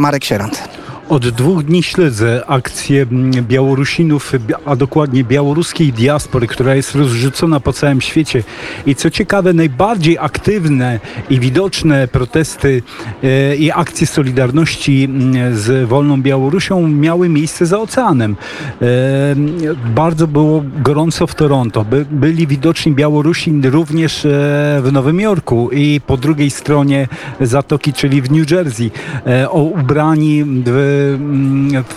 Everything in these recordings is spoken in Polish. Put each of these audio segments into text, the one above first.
Marek Sierant. Od dwóch dni śledzę akcję Białorusinów, bi- a dokładnie białoruskiej diaspory, która jest rozrzucona po całym świecie. I co ciekawe, najbardziej aktywne i widoczne protesty e, i akcje Solidarności z wolną Białorusią miały miejsce za oceanem. E, bardzo było gorąco w Toronto. By, byli widoczni Białorusi również e, w Nowym Jorku i po drugiej stronie zatoki, czyli w New Jersey, ubrani w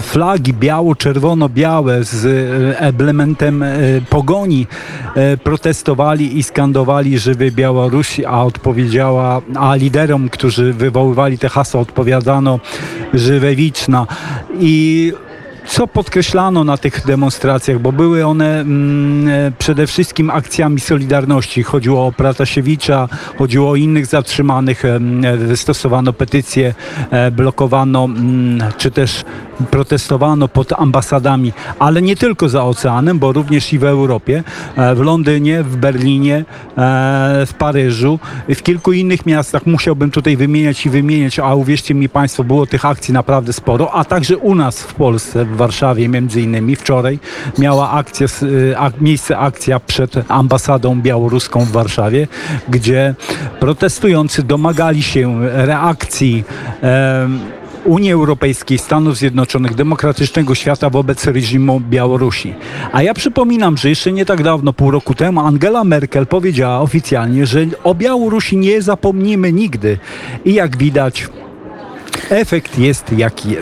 flagi biało-czerwono-białe z e, emblementem e, pogoni protestowali i skandowali żywy Białorusi, a odpowiedziała, a liderom, którzy wywoływali te hasła odpowiadano żywe wiczna. I co podkreślano na tych demonstracjach, bo były one mm, e, przede wszystkim akcjami Solidarności. Chodziło o Pratasiewicza, chodziło o innych zatrzymanych, e, wystosowano petycje, e, blokowano, mm, czy też protestowano pod ambasadami, ale nie tylko za oceanem, bo również i w Europie, w Londynie, w Berlinie, w Paryżu, w kilku innych miastach. Musiałbym tutaj wymieniać i wymieniać, a uwierzcie mi Państwo, było tych akcji naprawdę sporo, a także u nas w Polsce, w Warszawie między innymi. Wczoraj miała akcja, s- y, miejsce akcja przed ambasadą białoruską w Warszawie, gdzie protestujący domagali się reakcji em, Unii Europejskiej, Stanów Zjednoczonych, demokratycznego świata wobec reżimu Białorusi. A ja przypominam, że jeszcze nie tak dawno, pół roku temu, Angela Merkel powiedziała oficjalnie, że o Białorusi nie zapomnimy nigdy. I jak widać, efekt jest jaki jest.